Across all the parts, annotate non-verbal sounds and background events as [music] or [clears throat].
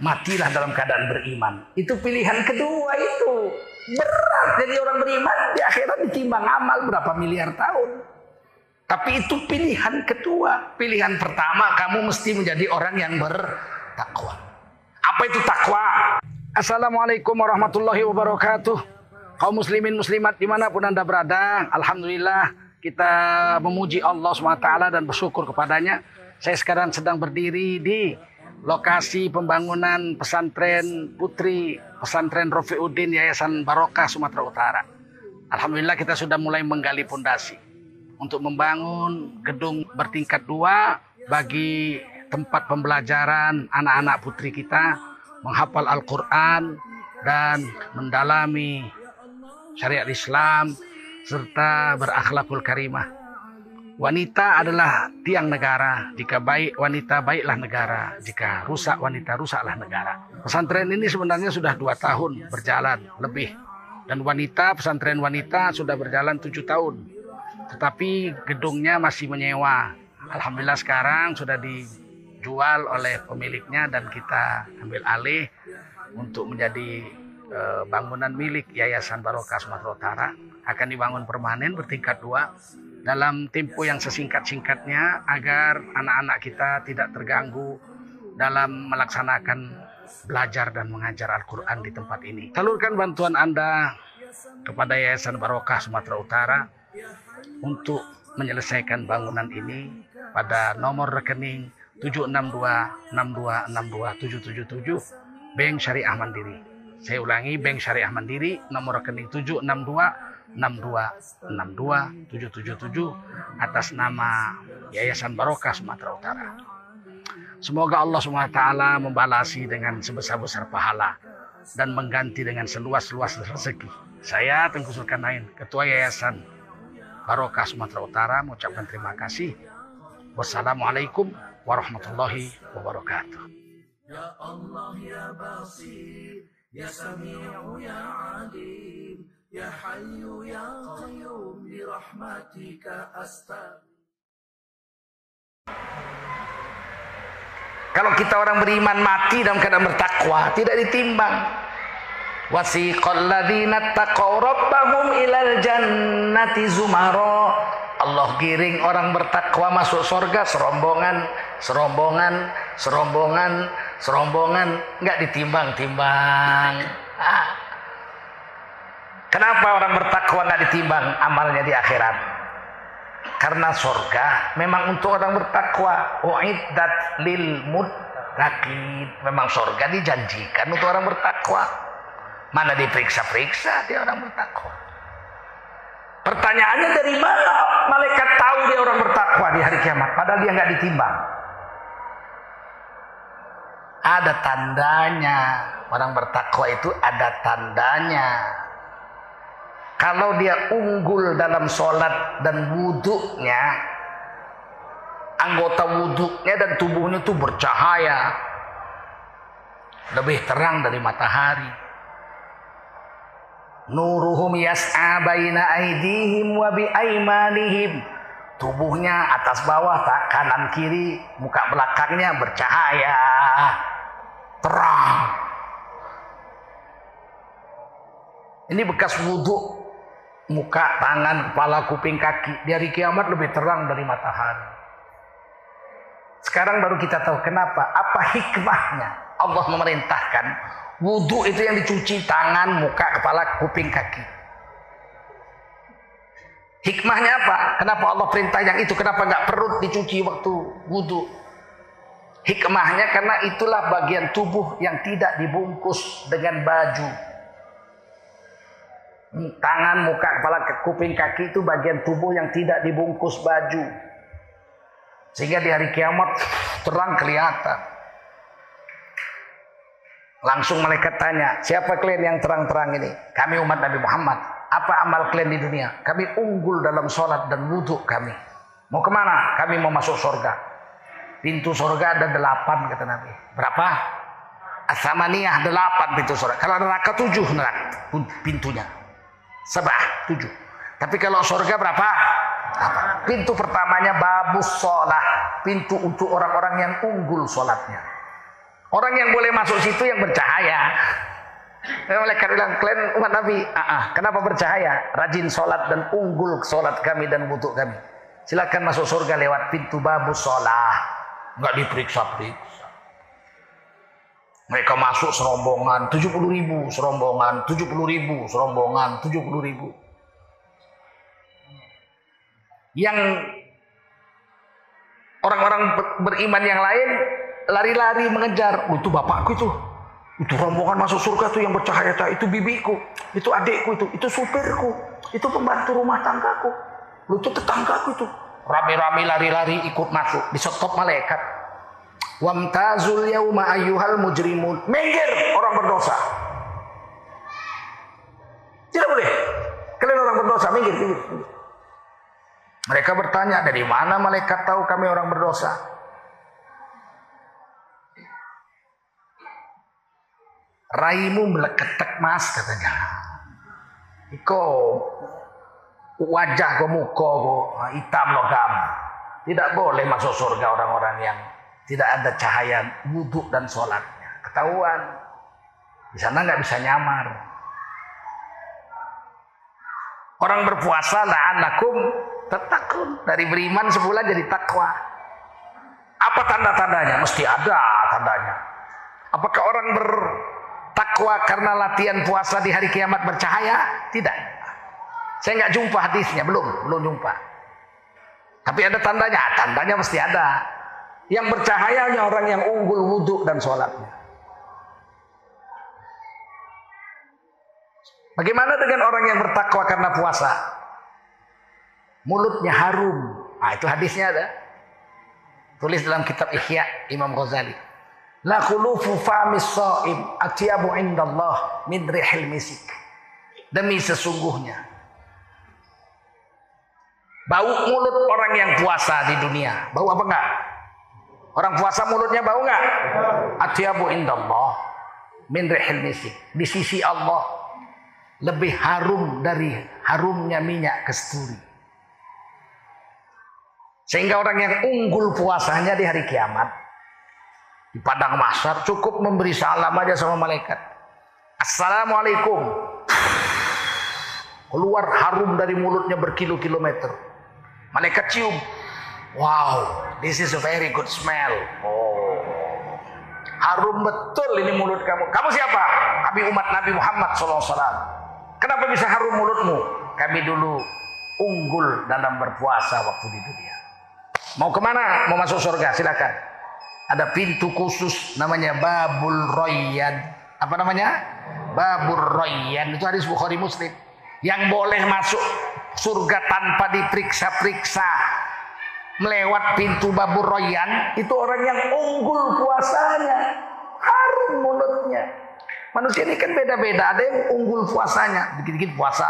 matilah dalam keadaan beriman. Itu pilihan kedua itu. Berat jadi orang beriman di akhirat ditimbang amal berapa miliar tahun. Tapi itu pilihan kedua. Pilihan pertama kamu mesti menjadi orang yang bertakwa. Apa itu takwa? Assalamualaikum warahmatullahi wabarakatuh. Kaum muslimin muslimat di mana pun anda berada. Alhamdulillah kita memuji Allah SWT dan bersyukur kepadanya. Saya sekarang sedang berdiri di lokasi pembangunan pesantren putri pesantren Rofiuddin Yayasan Barokah Sumatera Utara. Alhamdulillah kita sudah mulai menggali pondasi untuk membangun gedung bertingkat dua bagi tempat pembelajaran anak-anak putri kita menghafal Al-Quran dan mendalami syariat Islam serta berakhlakul karimah. Wanita adalah tiang negara. Jika baik wanita, baiklah negara. Jika rusak wanita, rusaklah negara. Pesantren ini sebenarnya sudah dua tahun berjalan lebih. Dan wanita, pesantren wanita sudah berjalan tujuh tahun. Tetapi gedungnya masih menyewa. Alhamdulillah sekarang sudah dijual oleh pemiliknya dan kita ambil alih untuk menjadi eh, bangunan milik Yayasan Barokah Sumatera Utara. Akan dibangun permanen bertingkat dua dalam tempo yang sesingkat-singkatnya agar anak-anak kita tidak terganggu dalam melaksanakan belajar dan mengajar Al-Quran di tempat ini. Salurkan bantuan Anda kepada Yayasan Barokah Sumatera Utara untuk menyelesaikan bangunan ini pada nomor rekening 76262627777 Bank Syariah Mandiri. Saya ulangi Bank Syariah Mandiri nomor rekening 76262627777 atas nama Yayasan Barokah Sumatera Utara. Semoga Allah SWT membalasi dengan sebesar-besar pahala dan mengganti dengan seluas-luas rezeki. Saya Tengku Zulkarnain, Ketua Yayasan Barokah Sumatera Utara mengucapkan terima kasih. Wassalamualaikum warahmatullahi wabarakatuh. Ya Allah ya Basir, ya Sami'u ya Alim, Hayyu ya Qayyum bi rahmatika Kalau kita orang beriman mati dalam keadaan bertakwa, tidak ditimbang. Wasiqal taqaw rabbahum ilal jannati zumara. Allah giring orang bertakwa masuk surga serombongan, serombongan, serombongan, serombongan, enggak ditimbang-timbang. Ah. Kenapa orang bertakwa enggak ditimbang amalnya di akhirat? Karena surga memang untuk orang bertakwa. Uiddat lil muttaqin. Memang surga dijanjikan untuk orang bertakwa. Mana diperiksa-periksa dia orang bertakwa. Pertanyaannya dari mana malaikat tahu dia orang bertakwa di hari kiamat padahal dia nggak ditimbang. Ada tandanya orang bertakwa itu ada tandanya. Kalau dia unggul dalam sholat dan wudhunya, anggota wudhunya dan tubuhnya itu bercahaya, lebih terang dari matahari. Nuruhum yas'a baina aidihim wa bi aimanihim tubuhnya atas bawah tak kanan kiri muka belakangnya bercahaya. Terang. Ini bekas wudhu muka tangan kepala kuping kaki di hari kiamat lebih terang dari matahari sekarang baru kita tahu kenapa apa hikmahnya Allah memerintahkan Wudhu itu yang dicuci tangan, muka, kepala, kuping, kaki. Hikmahnya apa? Kenapa Allah perintah yang itu? Kenapa nggak perut dicuci waktu wudhu? Hikmahnya karena itulah bagian tubuh yang tidak dibungkus dengan baju. Tangan, muka, kepala, kuping, kaki itu bagian tubuh yang tidak dibungkus baju. Sehingga di hari kiamat terang kelihatan. Langsung malaikat tanya, siapa kalian yang terang-terang ini? Kami umat Nabi Muhammad. Apa amal kalian di dunia? Kami unggul dalam sholat dan wudhu kami. Mau ke mana? Kami mau masuk surga. Pintu surga ada delapan kata Nabi. Berapa? Asamaniyah delapan pintu surga. Kalau neraka tujuh neraka pintunya. Sebah tujuh. Tapi kalau surga berapa? Apa? Pintu pertamanya babus sholat. Pintu untuk orang-orang yang unggul sholatnya. Orang yang boleh masuk situ yang bercahaya. Malaikat bilang, kalian umat Nabi, ah, ah, kenapa bercahaya? Rajin sholat dan unggul sholat kami dan butuh kami. Silakan masuk surga lewat pintu babu sholat. Nggak diperiksa-periksa. Mereka masuk serombongan 70 ribu, serombongan 70 ribu, serombongan 70 ribu. Yang orang-orang beriman yang lain lari-lari mengejar. Oh, itu bapakku itu. Itu rombongan masuk surga tuh yang bercahaya-cahaya. Itu bibiku. Itu adikku itu. Itu supirku. Itu pembantu rumah tanggaku. Itu tetanggaku itu. Rame-rame lari-lari ikut masuk. Di stop malaikat. Wamtazul yauma ayyuhal mujrimun. Minggir orang berdosa. Tidak boleh. Kalian orang berdosa, minggir, minggir. Mereka bertanya, dari mana malaikat tahu kami orang berdosa? Raimu meleketek mas katanya. Iko wajah ko muka ko hitam logam. Tidak boleh masuk surga orang-orang yang tidak ada cahaya wudhu dan sholatnya. Ketahuan. Di sana nggak bisa nyamar. Orang berpuasa la'anakum tetakun. Dari beriman sebulan jadi takwa. Apa tanda-tandanya? Mesti ada tandanya. Apakah orang ber takwa karena latihan puasa di hari kiamat bercahaya? Tidak. Saya nggak jumpa hadisnya, belum, belum jumpa. Tapi ada tandanya, tandanya mesti ada. Yang bercahaya hanya orang yang unggul wudhu dan sholatnya. Bagaimana dengan orang yang bertakwa karena puasa? Mulutnya harum. Nah, itu hadisnya ada. Tulis dalam kitab Ihya Imam Ghazali. La khulufu famis sa'im atyabu indallah min rihil misik. Demi sesungguhnya. Bau mulut orang yang puasa di dunia. Bau apa enggak? Orang puasa mulutnya bau enggak? Atyabu indallah min rihil misik. Di sisi Allah lebih harum dari harumnya minyak kesturi. Sehingga orang yang unggul puasanya di hari kiamat di padang mahsyar cukup memberi salam aja sama malaikat. Assalamualaikum. Keluar harum dari mulutnya berkilo-kilometer. Malaikat cium. Wow, this is a very good smell. Oh. Harum betul ini mulut kamu. Kamu siapa? Kami umat Nabi Muhammad SAW. Kenapa bisa harum mulutmu? Kami dulu unggul dalam berpuasa waktu di dunia. Mau ke mana? Mau masuk surga? Silakan ada pintu khusus namanya Babul Royan. Apa namanya? Babul Royan. Itu hadis Bukhari Muslim. Yang boleh masuk surga tanpa diperiksa-periksa melewat pintu Babul Royan itu orang yang unggul puasanya, harum mulutnya. Manusia ini kan beda-beda. Ada yang unggul puasanya, dikit-dikit puasa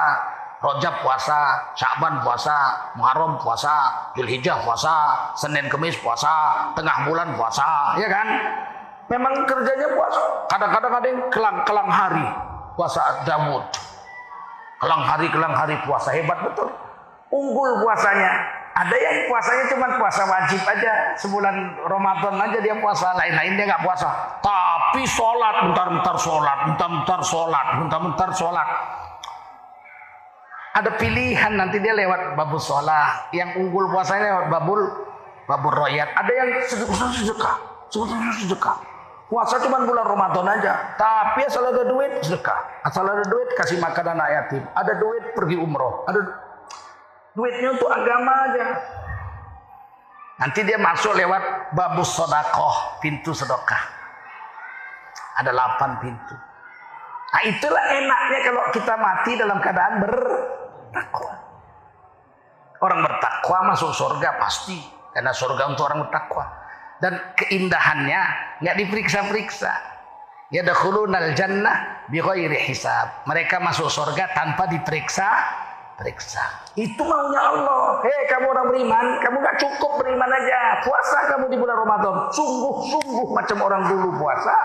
Rojab puasa, Syakban puasa, Muharram puasa, Zulhijjah puasa, Senin Kemis puasa, tengah bulan puasa, ya kan? Memang kerjanya puasa. Kadang-kadang ada yang kelang-kelang hari puasa Damud. Kelang hari, kelang hari puasa hebat betul. Unggul puasanya. Ada yang puasanya cuma puasa wajib aja. Sebulan Ramadan aja dia puasa. Lain-lain dia nggak puasa. Tapi sholat, bentar-bentar sholat, bentar-bentar sholat, bentar-bentar sholat. Ada pilihan nanti dia lewat babul sholat. Yang unggul puasanya lewat babul babul royat. Ada yang sedekah, sedekah, sedekah. Puasa cuma bulan Ramadan aja. Tapi asal ada duit sedekah. Asal ada duit kasih makan anak yatim. Ada duit pergi umroh. Ada duitnya untuk agama aja. Nanti dia masuk lewat babus sodakoh, pintu sedekah. Ada delapan pintu. Nah itulah enaknya kalau kita mati dalam keadaan ber bertakwa. Orang bertakwa masuk surga pasti. Karena surga untuk orang bertakwa. Dan keindahannya nggak diperiksa-periksa. Ya dakhulunal jannah bi hisab. Mereka masuk surga tanpa diperiksa periksa. Itu maunya Allah. Hei kamu orang beriman, kamu gak cukup beriman aja. Puasa kamu di bulan Ramadan. Sungguh-sungguh macam orang dulu puasa.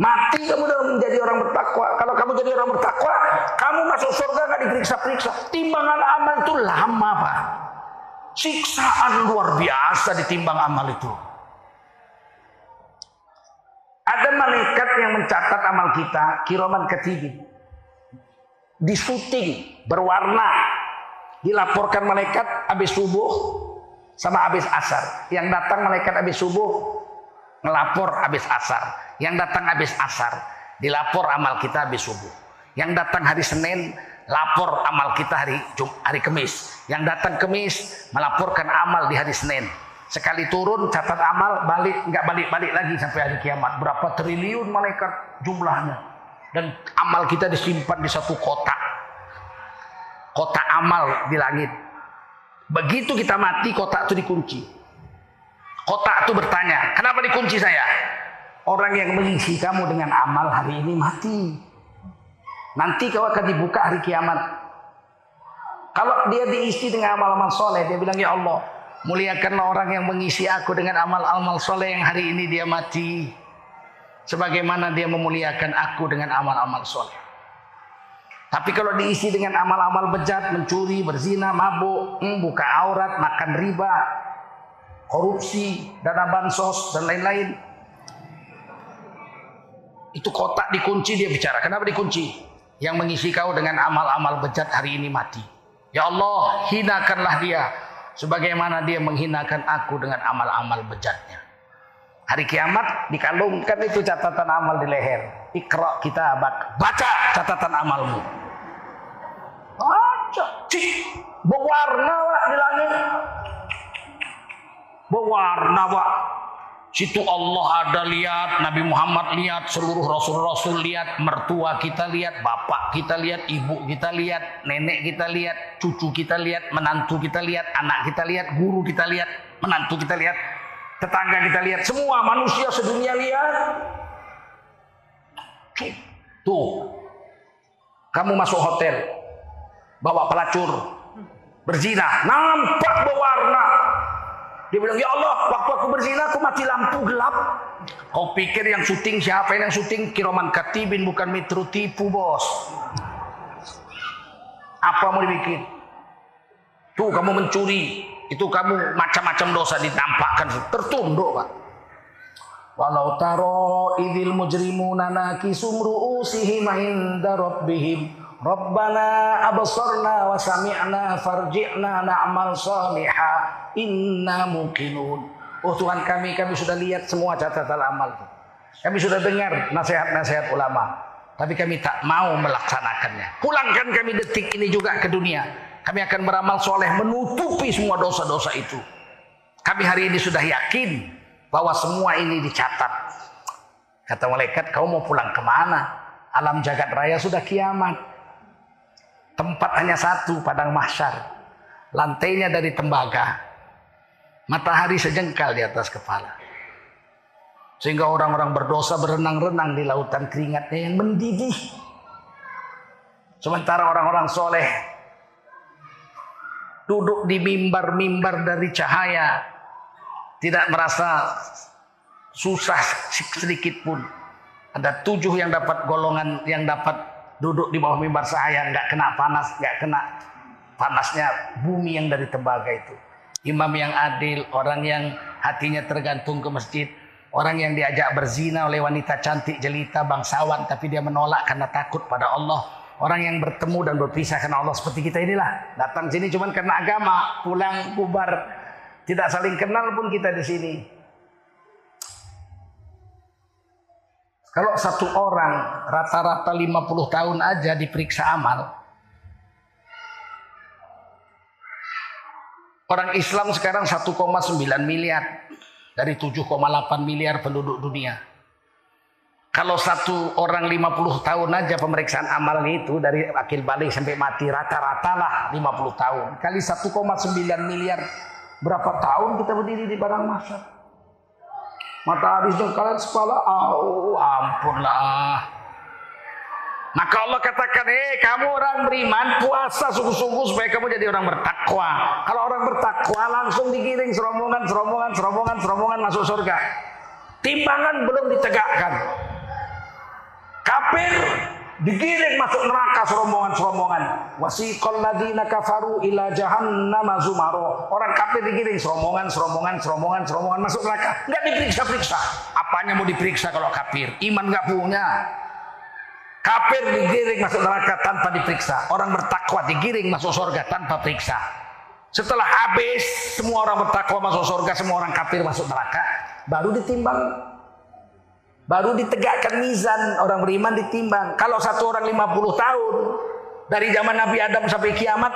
Mati kamu dalam menjadi orang bertakwa. Kalau kamu jadi orang bertakwa, kamu masuk surga nggak diperiksa-periksa. Timbangan amal itu lama pak. Siksaan luar biasa ditimbang amal itu. Ada malaikat yang mencatat amal kita, kiraman katibin. Di syuting, berwarna. Dilaporkan malaikat habis subuh sama habis asar. Yang datang malaikat habis subuh, ngelapor habis asar. Yang datang habis asar, dilapor amal kita habis subuh. Yang datang hari Senin, lapor amal kita hari Jum hari Kamis. Yang datang Kamis, melaporkan amal di hari Senin. Sekali turun catat amal balik nggak balik-balik lagi sampai hari kiamat. Berapa triliun malaikat jumlahnya. Dan amal kita disimpan di satu kotak. Kotak amal di langit. Begitu kita mati kotak itu dikunci. Kotak itu bertanya, kenapa dikunci saya? Orang yang mengisi kamu dengan amal hari ini mati. Nanti kau akan dibuka hari kiamat. Kalau dia diisi dengan amal-amal soleh, dia bilang ya Allah, muliakanlah orang yang mengisi aku dengan amal-amal soleh yang hari ini dia mati. Sebagaimana dia memuliakan aku dengan amal-amal soleh. Tapi kalau diisi dengan amal-amal bejat, mencuri, berzina, mabuk, hmm, buka aurat, makan riba, korupsi, dana bansos, dan lain-lain. Itu kotak dikunci dia bicara. Kenapa dikunci? Yang mengisi kau dengan amal-amal bejat hari ini mati. Ya Allah, hinakanlah dia. Sebagaimana dia menghinakan aku dengan amal-amal bejatnya. Hari kiamat dikalungkan itu catatan amal di leher. Ikra kita baca catatan amalmu. Baca, cik, berwarna di langit. Berwarna pak situ Allah ada lihat Nabi Muhammad lihat seluruh rasul-rasul lihat mertua kita lihat bapak kita lihat ibu kita lihat nenek kita lihat cucu kita lihat menantu kita lihat anak kita lihat guru kita lihat menantu kita lihat tetangga kita lihat semua manusia sedunia lihat tuh kamu masuk hotel bawa pelacur berzina nampak berwarna dia bilang, ya Allah, waktu aku berzina aku mati lampu gelap. Kau pikir yang syuting siapa yang syuting? Kiroman Katibin bukan metro tipu bos. Apa mau dibikin? Tuh kamu mencuri, itu kamu macam-macam dosa ditampakkan, tertunduk pak. Walau taro idil mujrimuna nakisum ru'usihim inda rabbihim Rabbana absarna wa sami'na farji'na na'mal saliha inna muqinun. Oh Tuhan kami, kami sudah lihat semua catatan amal. Kami sudah dengar nasihat-nasihat ulama. Tapi kami tak mau melaksanakannya. Pulangkan kami detik ini juga ke dunia. Kami akan beramal soleh menutupi semua dosa-dosa itu. Kami hari ini sudah yakin bahwa semua ini dicatat. Kata malaikat, kau mau pulang ke mana? Alam jagat raya sudah kiamat. Tempat hanya satu, padang mahsyar. Lantainya dari tembaga. Matahari sejengkal di atas kepala. Sehingga orang-orang berdosa berenang-renang di lautan keringatnya yang mendidih. Sementara orang-orang soleh duduk di mimbar-mimbar dari cahaya. Tidak merasa susah sedikit pun. Ada tujuh yang dapat golongan yang dapat duduk di bawah mimbar saya nggak kena panas, nggak kena panasnya bumi yang dari tembaga itu. Imam yang adil, orang yang hatinya tergantung ke masjid, orang yang diajak berzina oleh wanita cantik jelita bangsawan tapi dia menolak karena takut pada Allah. Orang yang bertemu dan berpisah karena Allah seperti kita inilah. Datang sini cuma karena agama, pulang bubar. Tidak saling kenal pun kita di sini. Kalau satu orang rata-rata 50 tahun aja diperiksa amal. Orang Islam sekarang 1,9 miliar dari 7,8 miliar penduduk dunia. Kalau satu orang 50 tahun aja pemeriksaan amal itu dari akil balik sampai mati rata-rata lah 50 tahun. Kali 1,9 miliar berapa tahun kita berdiri di barang masyarakat? Matahari sudah kalian sekolah, oh ampunlah. Maka Allah katakan, eh kamu orang beriman, puasa sungguh-sungguh supaya kamu jadi orang bertakwa. Kalau orang bertakwa langsung digiring serombongan, serombongan, serombongan, serombongan masuk surga. Timbangan belum ditegakkan. Digiring masuk neraka serombongan-serombongan. Wasiqal ladina kafaru ila jahannam zumaro. Orang kafir digiring serombongan, serombongan, serombongan, serombongan masuk neraka. Enggak diperiksa-periksa. Apanya mau diperiksa kalau kafir, iman nggak punya. Kafir digiring masuk neraka tanpa diperiksa. Orang bertakwa digiring masuk surga tanpa periksa. Setelah habis semua orang bertakwa masuk surga, semua orang kafir masuk neraka, baru ditimbang. Baru ditegakkan mizan orang beriman ditimbang. Kalau satu orang 50 tahun dari zaman Nabi Adam sampai kiamat,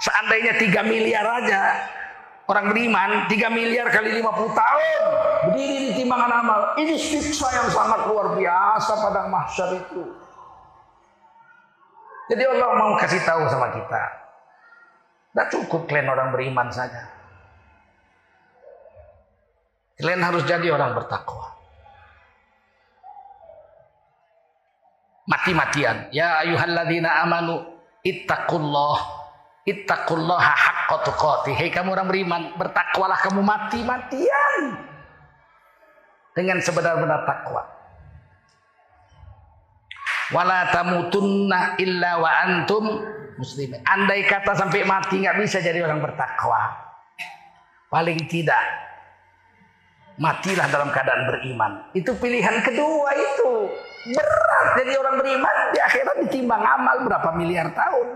seandainya 3 miliar aja orang beriman 3 miliar kali 50 tahun berdiri di timbangan amal. Ini siksa yang sangat luar biasa pada mahsyar itu. Jadi Allah mau kasih tahu sama kita. Tidak cukup kalian orang beriman saja. Kalian harus jadi orang bertakwa mati-matian ya ayuhalladzina amanu ittaqullah Ittaqullaha haqqa tuqatih. Hei kamu orang beriman, bertakwalah kamu mati-matian. Dengan sebenar-benar takwa. Wala tamutunna illa wa antum muslimin. Andai kata sampai mati nggak bisa jadi orang bertakwa. Paling tidak matilah dalam keadaan beriman. Itu pilihan kedua itu. Berat jadi orang beriman di akhirat ditimbang amal berapa miliar tahun.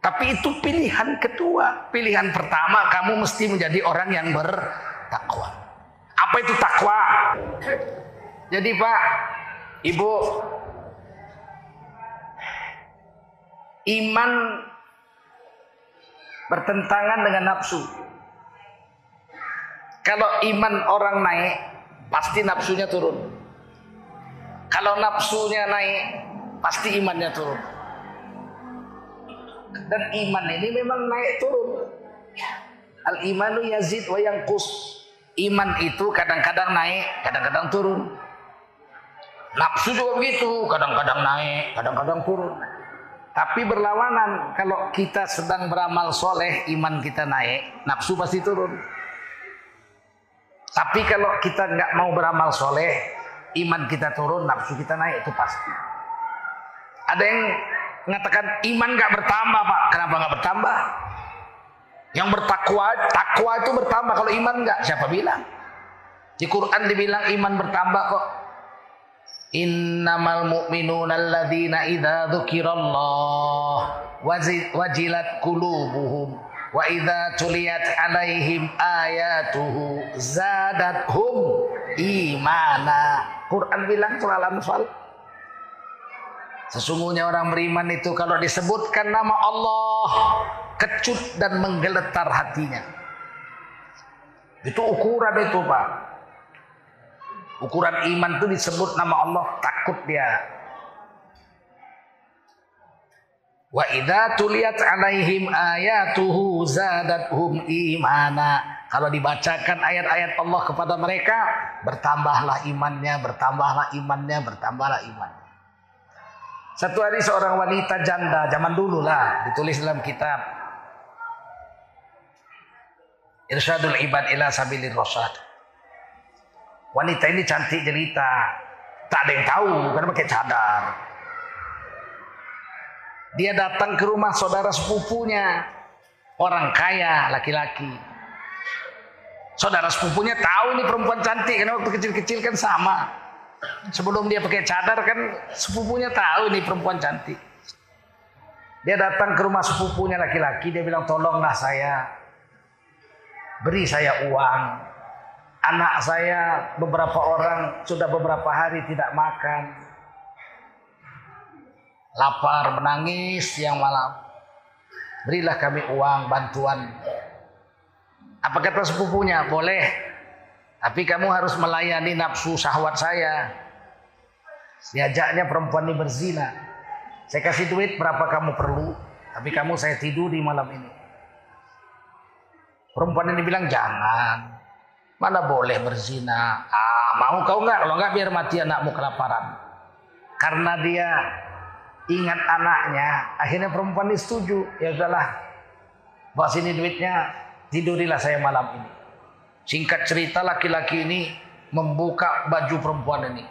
Tapi itu pilihan kedua. Pilihan pertama kamu mesti menjadi orang yang bertakwa. Apa itu takwa? Jadi Pak, Ibu, iman bertentangan dengan nafsu. Kalau iman orang naik, pasti nafsunya turun. Kalau nafsunya naik, pasti imannya turun. Dan iman ini memang naik turun. Al imanu yazid wa kus. Iman itu kadang-kadang naik, kadang-kadang turun. Nafsu juga begitu, kadang-kadang naik, kadang-kadang turun. Tapi berlawanan, kalau kita sedang beramal soleh, iman kita naik, nafsu pasti turun. Tapi kalau kita nggak mau beramal soleh, iman kita turun, nafsu kita naik, itu pasti. Ada yang mengatakan iman nggak bertambah pak. Kenapa nggak bertambah? Yang bertakwa, takwa itu bertambah. Kalau iman nggak, siapa bilang? Di Quran dibilang iman bertambah kok. Innamal mu'minuna alladzina idza dzukirallah wajilat qulubuhum wa idza tuliyat alaihim ayatuhu zadathum imana. Quran bilang surah Al-Anfal Sesungguhnya orang beriman itu kalau disebutkan nama Allah kecut dan menggeletar hatinya. Itu ukuran itu Pak. Ukuran iman itu disebut nama Allah takut dia. Wa idza tuliyat alaihim ayatuhu zadathum imana. Kalau dibacakan ayat-ayat Allah kepada mereka, bertambahlah imannya, bertambahlah imannya, bertambahlah imannya. Satu hari seorang wanita janda zaman dulu lah ditulis dalam kitab Irsyadul Ibad ila Sabilir Rasyad. Wanita ini cantik jelita, tak ada yang tahu karena pakai cadar. Dia datang ke rumah saudara sepupunya, orang kaya laki-laki. Saudara sepupunya tahu ini perempuan cantik karena waktu kecil-kecil kan sama. Sebelum dia pakai cadar kan sepupunya tahu ini perempuan cantik. Dia datang ke rumah sepupunya laki-laki, dia bilang tolonglah saya. Beri saya uang. Anak saya beberapa orang sudah beberapa hari tidak makan. Lapar, menangis siang malam. Berilah kami uang, bantuan. Apa kata sepupunya? Boleh, tapi kamu harus melayani nafsu syahwat saya. Diajaknya perempuan ini berzina. Saya kasih duit berapa kamu perlu. Tapi kamu saya tidur di malam ini. Perempuan ini bilang jangan. Mana boleh berzina. Ah, mau kau nggak? Kalau nggak biar mati anakmu kelaparan. Karena dia ingat anaknya. Akhirnya perempuan ini setuju. Ya udahlah. Bawa sini duitnya. Tidurilah saya malam ini. Singkat cerita laki-laki ini membuka baju perempuan ini.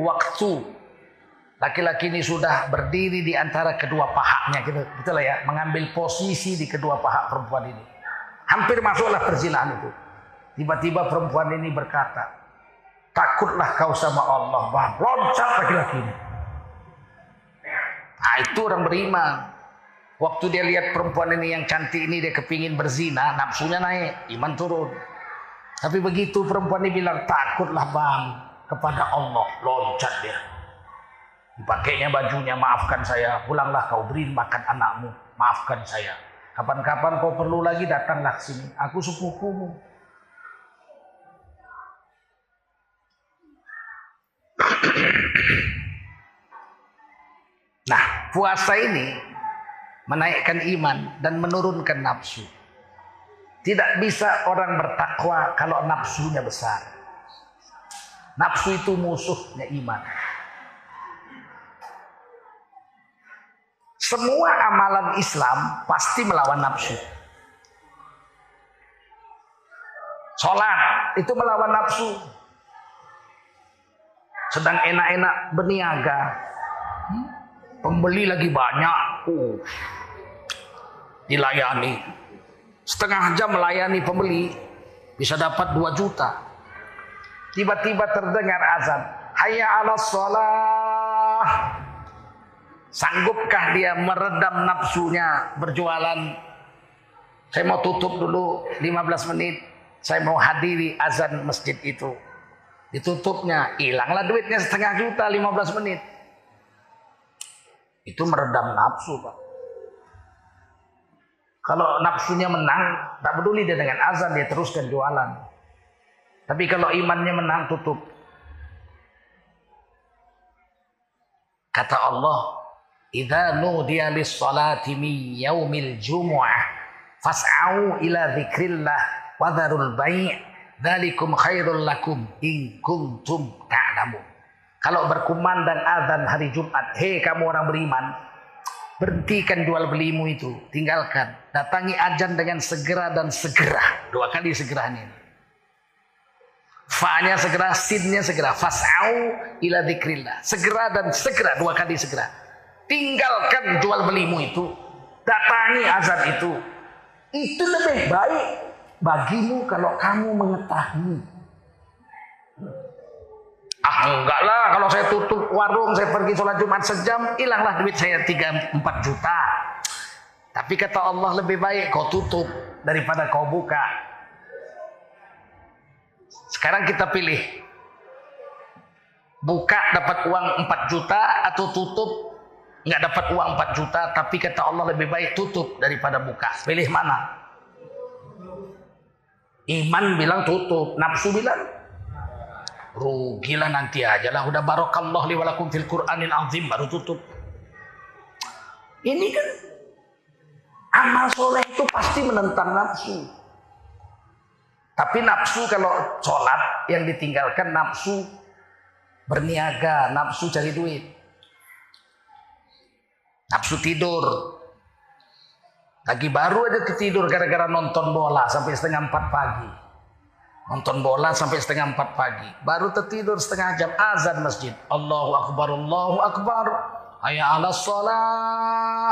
Waktu laki-laki ini sudah berdiri di antara kedua pahaknya gitu, gitulah ya, mengambil posisi di kedua paha perempuan ini. Hampir masuklah perzinahan itu. Tiba-tiba perempuan ini berkata, Takutlah kau sama Allah, bang. Loncat laki-laki ini. Nah, itu orang beriman. Waktu dia lihat perempuan ini yang cantik ini dia kepingin berzina, nafsunya naik, iman turun. Tapi begitu perempuan ini bilang takutlah bang kepada Allah, loncat dia. Dipakainya bajunya, maafkan saya, pulanglah kau beri makan anakmu, maafkan saya. Kapan-kapan kau perlu lagi datanglah sini, aku sepupumu. [clears throat] Nah, puasa ini menaikkan iman dan menurunkan nafsu. Tidak bisa orang bertakwa kalau nafsunya besar. Nafsu itu musuhnya iman. Semua amalan Islam pasti melawan nafsu. Sholat itu melawan nafsu. Sedang enak-enak berniaga. Pembeli lagi banyak. Uh, dilayani. Setengah jam melayani pembeli. Bisa dapat 2 juta. Tiba-tiba terdengar azan. Hayya ala sholah. Sanggupkah dia meredam nafsunya berjualan? Saya mau tutup dulu 15 menit. Saya mau hadiri azan masjid itu. Ditutupnya, hilanglah duitnya setengah juta 15 menit. Itu meredam nafsu, Pak. Kalau nafsunya menang, tak peduli dia dengan azan, dia teruskan jualan. Tapi kalau imannya menang, tutup. Kata Allah, Idza nudiya lis-salati min yaumil jumu'ah fas'au ila dzikrillah wa dzarul bai' khairul lakum in kuntum ta'lamun. Kalau berkumandang azan hari Jumat, hei kamu orang beriman, berhentikan jual belimu itu, tinggalkan. Datangi ajan dengan segera dan segera. Dua kali segera ini. Fa-nya segera, sin-nya segera. Fas'au ila dzikrillah. Segera dan segera, dua kali segera. Tinggalkan jual belimu itu. Datangi azan itu. Itu lebih baik bagimu kalau kamu mengetahui. Ah enggak lah kalau saya tutup warung saya pergi sholat Jumat sejam hilanglah duit saya 3-4 juta. Tapi kata Allah lebih baik kau tutup daripada kau buka. Sekarang kita pilih. Buka dapat uang 4 juta atau tutup nggak dapat uang 4 juta tapi kata Allah lebih baik tutup daripada buka. Pilih mana? Iman bilang tutup, nafsu bilang rugilah nanti aja lah udah barokallah li walakum fil Qur'anil azim baru tutup. Ini kan amal soleh itu pasti menentang nafsu. Tapi nafsu kalau sholat yang ditinggalkan nafsu berniaga, nafsu cari duit. Nafsu tidur. Lagi baru aja tidur gara-gara nonton bola sampai setengah empat pagi. Nonton bola sampai setengah empat pagi. Baru tertidur setengah jam azan masjid. Allahu Akbar, Allahu Akbar. Hayya ala salah.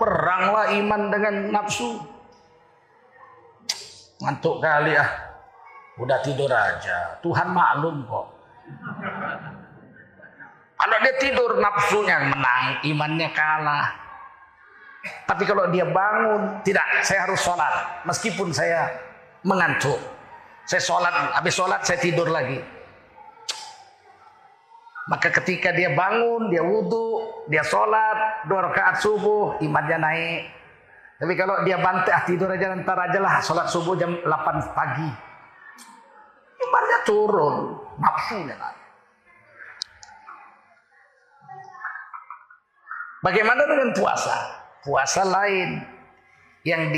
Peranglah iman dengan nafsu. Ngantuk kali ah. Udah tidur aja. Tuhan maklum kok. Kalau dia tidur nafsunya menang, imannya kalah. Tapi kalau dia bangun, tidak, saya harus sholat. Meskipun saya mengantuk. Saya sholat, habis sholat saya tidur lagi. Maka ketika dia bangun, dia wudhu, dia sholat, dua rakaat subuh, imannya naik. Tapi kalau dia bantai, ah tidur aja ntar aja lah, sholat subuh jam 8 pagi. Imannya turun, nafsunya naik. Bagaimana dengan puasa? Puasa lain yang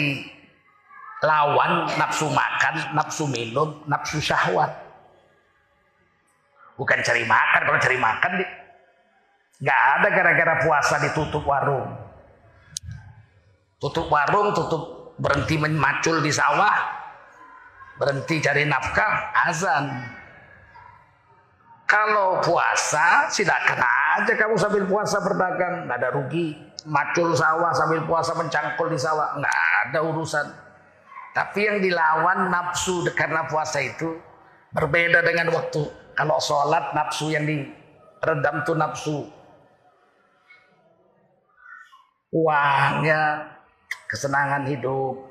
dilawan nafsu makan, nafsu minum, nafsu syahwat. Bukan cari makan, kalau cari makan nggak ada gara-gara puasa ditutup warung. Tutup warung, tutup berhenti memacul di sawah, berhenti cari nafkah, azan. Kalau puasa, silakan aja kamu sambil puasa berdagang, nggak ada rugi. Macul sawah sambil puasa mencangkul di sawah, nggak ada urusan. Tapi yang dilawan nafsu karena puasa itu berbeda dengan waktu Kalau sholat nafsu yang diredam tuh nafsu. Uangnya, kesenangan hidup.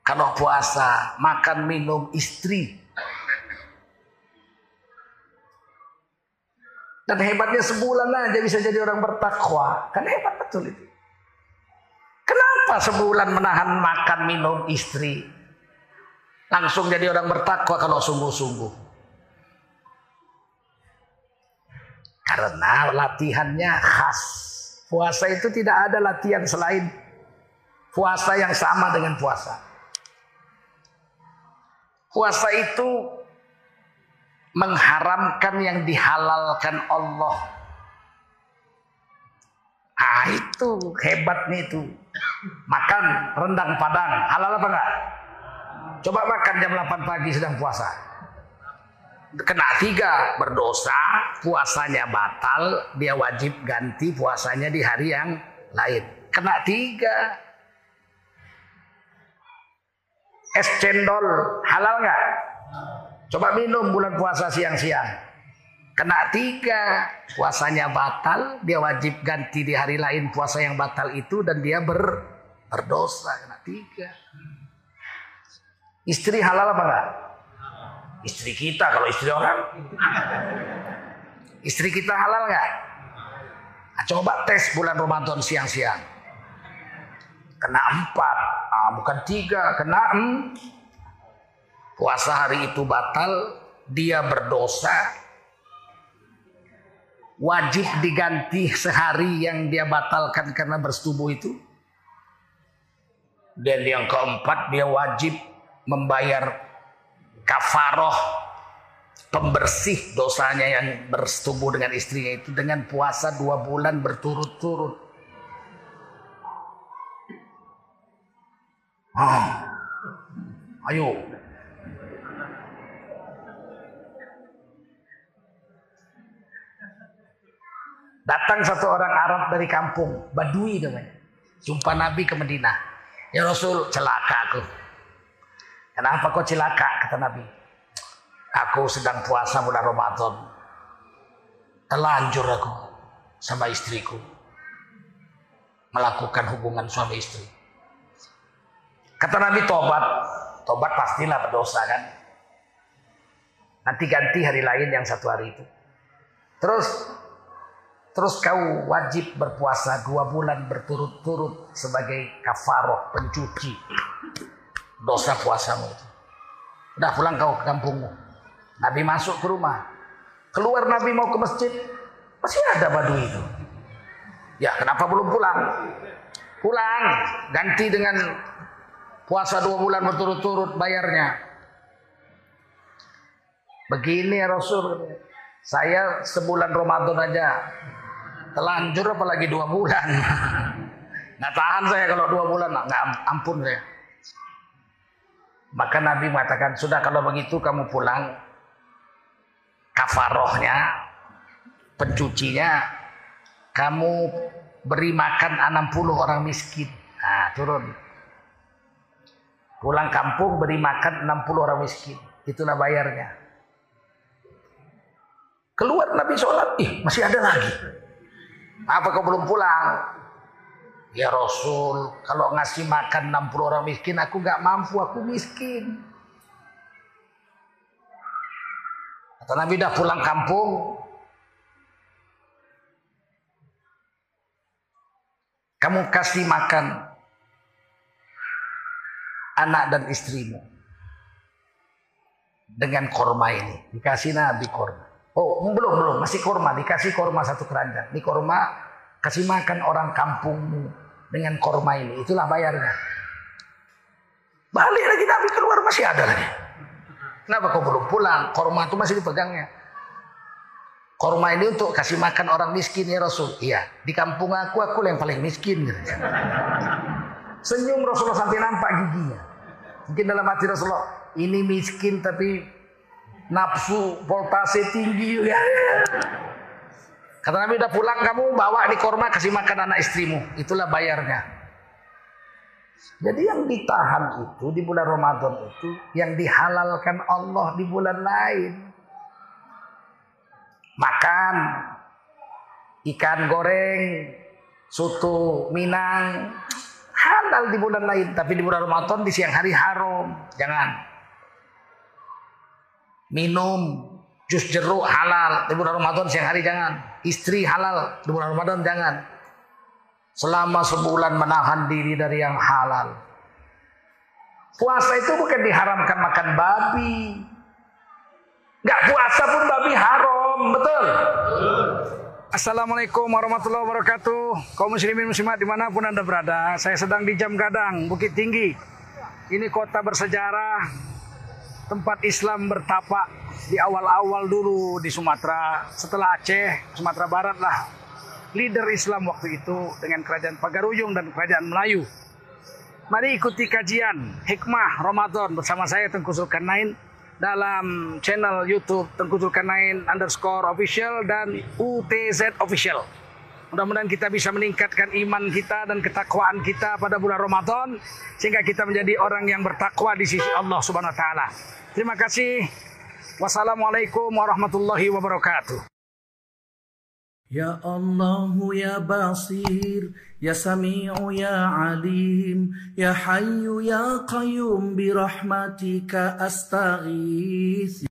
Kalau puasa, makan minum istri. Dan hebatnya sebulan aja bisa jadi orang bertakwa. Kan hebat betul itu. Kenapa sebulan menahan makan minum istri? Langsung jadi orang bertakwa kalau sungguh-sungguh. Karena latihannya khas. Puasa itu tidak ada latihan selain puasa yang sama dengan puasa. Puasa itu mengharamkan yang dihalalkan Allah. Ah itu hebatnya itu. Makan rendang padang, halal apa enggak? Coba makan jam 8 pagi sedang puasa. Kena tiga, berdosa, puasanya batal, dia wajib ganti puasanya di hari yang lain. Kena tiga. Es cendol, halal nggak? Coba minum bulan puasa siang-siang. Kena tiga, puasanya batal, dia wajib ganti di hari lain puasa yang batal itu dan dia ber, berdosa. Kena tiga. Istri halal apa enggak? Istri kita kalau istri orang. Istri kita halal nggak? Nah, coba tes bulan Ramadan siang-siang. Kena empat, ah, bukan tiga, kena em. Puasa hari itu batal, dia berdosa. Wajib diganti sehari yang dia batalkan karena bersetubuh itu. Dan yang keempat dia wajib membayar kafaroh pembersih dosanya yang bersetubuh dengan istrinya itu dengan puasa dua bulan berturut-turut. Oh. Ayo. Datang satu orang Arab dari kampung, Badui namanya. Jumpa Nabi ke Madinah. Ya Rasul, celaka aku. Kenapa kau celaka? Kata Nabi. Aku sedang puasa bulan Ramadan. Telanjur aku sama istriku. Melakukan hubungan suami istri. Kata Nabi tobat. Tobat pastilah berdosa kan. Nanti ganti hari lain yang satu hari itu. Terus Terus kau wajib berpuasa dua bulan berturut-turut sebagai kafaroh pencuci dosa puasamu. Udah pulang kau ke kampungmu. Nabi masuk ke rumah. Keluar Nabi mau ke masjid. Masih ada badu itu. Ya kenapa belum pulang? Pulang. Ganti dengan puasa dua bulan berturut-turut bayarnya. Begini ya Rasul. Saya sebulan Ramadan aja. Telanjur apalagi dua bulan. [laughs] Nggak tahan saya kalau dua bulan. Nggak ampun saya. Maka Nabi mengatakan, sudah kalau begitu kamu pulang, kafarohnya, pencucinya, kamu beri makan 60 orang miskin. Nah, turun. Pulang kampung beri makan 60 orang miskin. Itulah bayarnya. Keluar Nabi sholat, ih masih ada lagi. Apa kau belum pulang? Ya Rasul, kalau ngasih makan 60 orang miskin, aku gak mampu, aku miskin. Kata Nabi dah pulang kampung. Kamu kasih makan anak dan istrimu. Dengan korma ini. Dikasih Nabi korma. Oh belum, belum. Masih korma. Dikasih korma satu keranjang. Ini korma kasih makan orang kampungmu dengan korma ini. Itulah bayarnya. Balik lagi Nabi keluar masih ada lagi. Kenapa kau belum pulang? Korma itu masih dipegangnya. Korma ini untuk kasih makan orang miskin ya Rasul. Iya, di kampung aku aku yang paling miskin. Senyum Rasulullah sampai nampak giginya. Mungkin dalam hati Rasulullah, ini miskin tapi nafsu voltase tinggi ya. Kata Nabi udah pulang kamu bawa di korma kasih makan anak istrimu. Itulah bayarnya. Jadi yang ditahan itu di bulan Ramadan itu yang dihalalkan Allah di bulan lain. makan ikan goreng, soto Minang, halal di bulan lain, tapi di bulan Ramadan di siang hari haram. Jangan. Minum jus jeruk halal di bulan Ramadan siang hari jangan. Istri halal di bulan Ramadan jangan. Selama sebulan menahan diri dari yang halal. Puasa itu bukan diharamkan makan babi. Gak puasa pun babi haram, betul? Assalamualaikum warahmatullahi wabarakatuh Kaum muslimin muslimat di mana pun anda berada Saya sedang di Jam Gadang, Bukit Tinggi Ini kota bersejarah Tempat Islam bertapak Di awal-awal dulu di Sumatera. Setelah Aceh, Sumatera Barat lah. Leader Islam waktu itu Dengan kerajaan Pagaruyung dan kerajaan Melayu. Mari ikuti kajian Hikmah Ramadan bersama saya Tengku Zulkarnain dalam channel YouTube Tengku Zulkarnain underscore official dan UTZ official. Mudah-mudahan kita bisa meningkatkan iman kita dan ketakwaan kita pada bulan Ramadan sehingga kita menjadi orang yang bertakwa di sisi Allah Subhanahu wa taala. Terima kasih. Wassalamualaikum warahmatullahi wabarakatuh. Ya Allah ya Basir Ya Sami'u ya Alim Ya Hayyu ya Qayyum bi rahmatika astaghith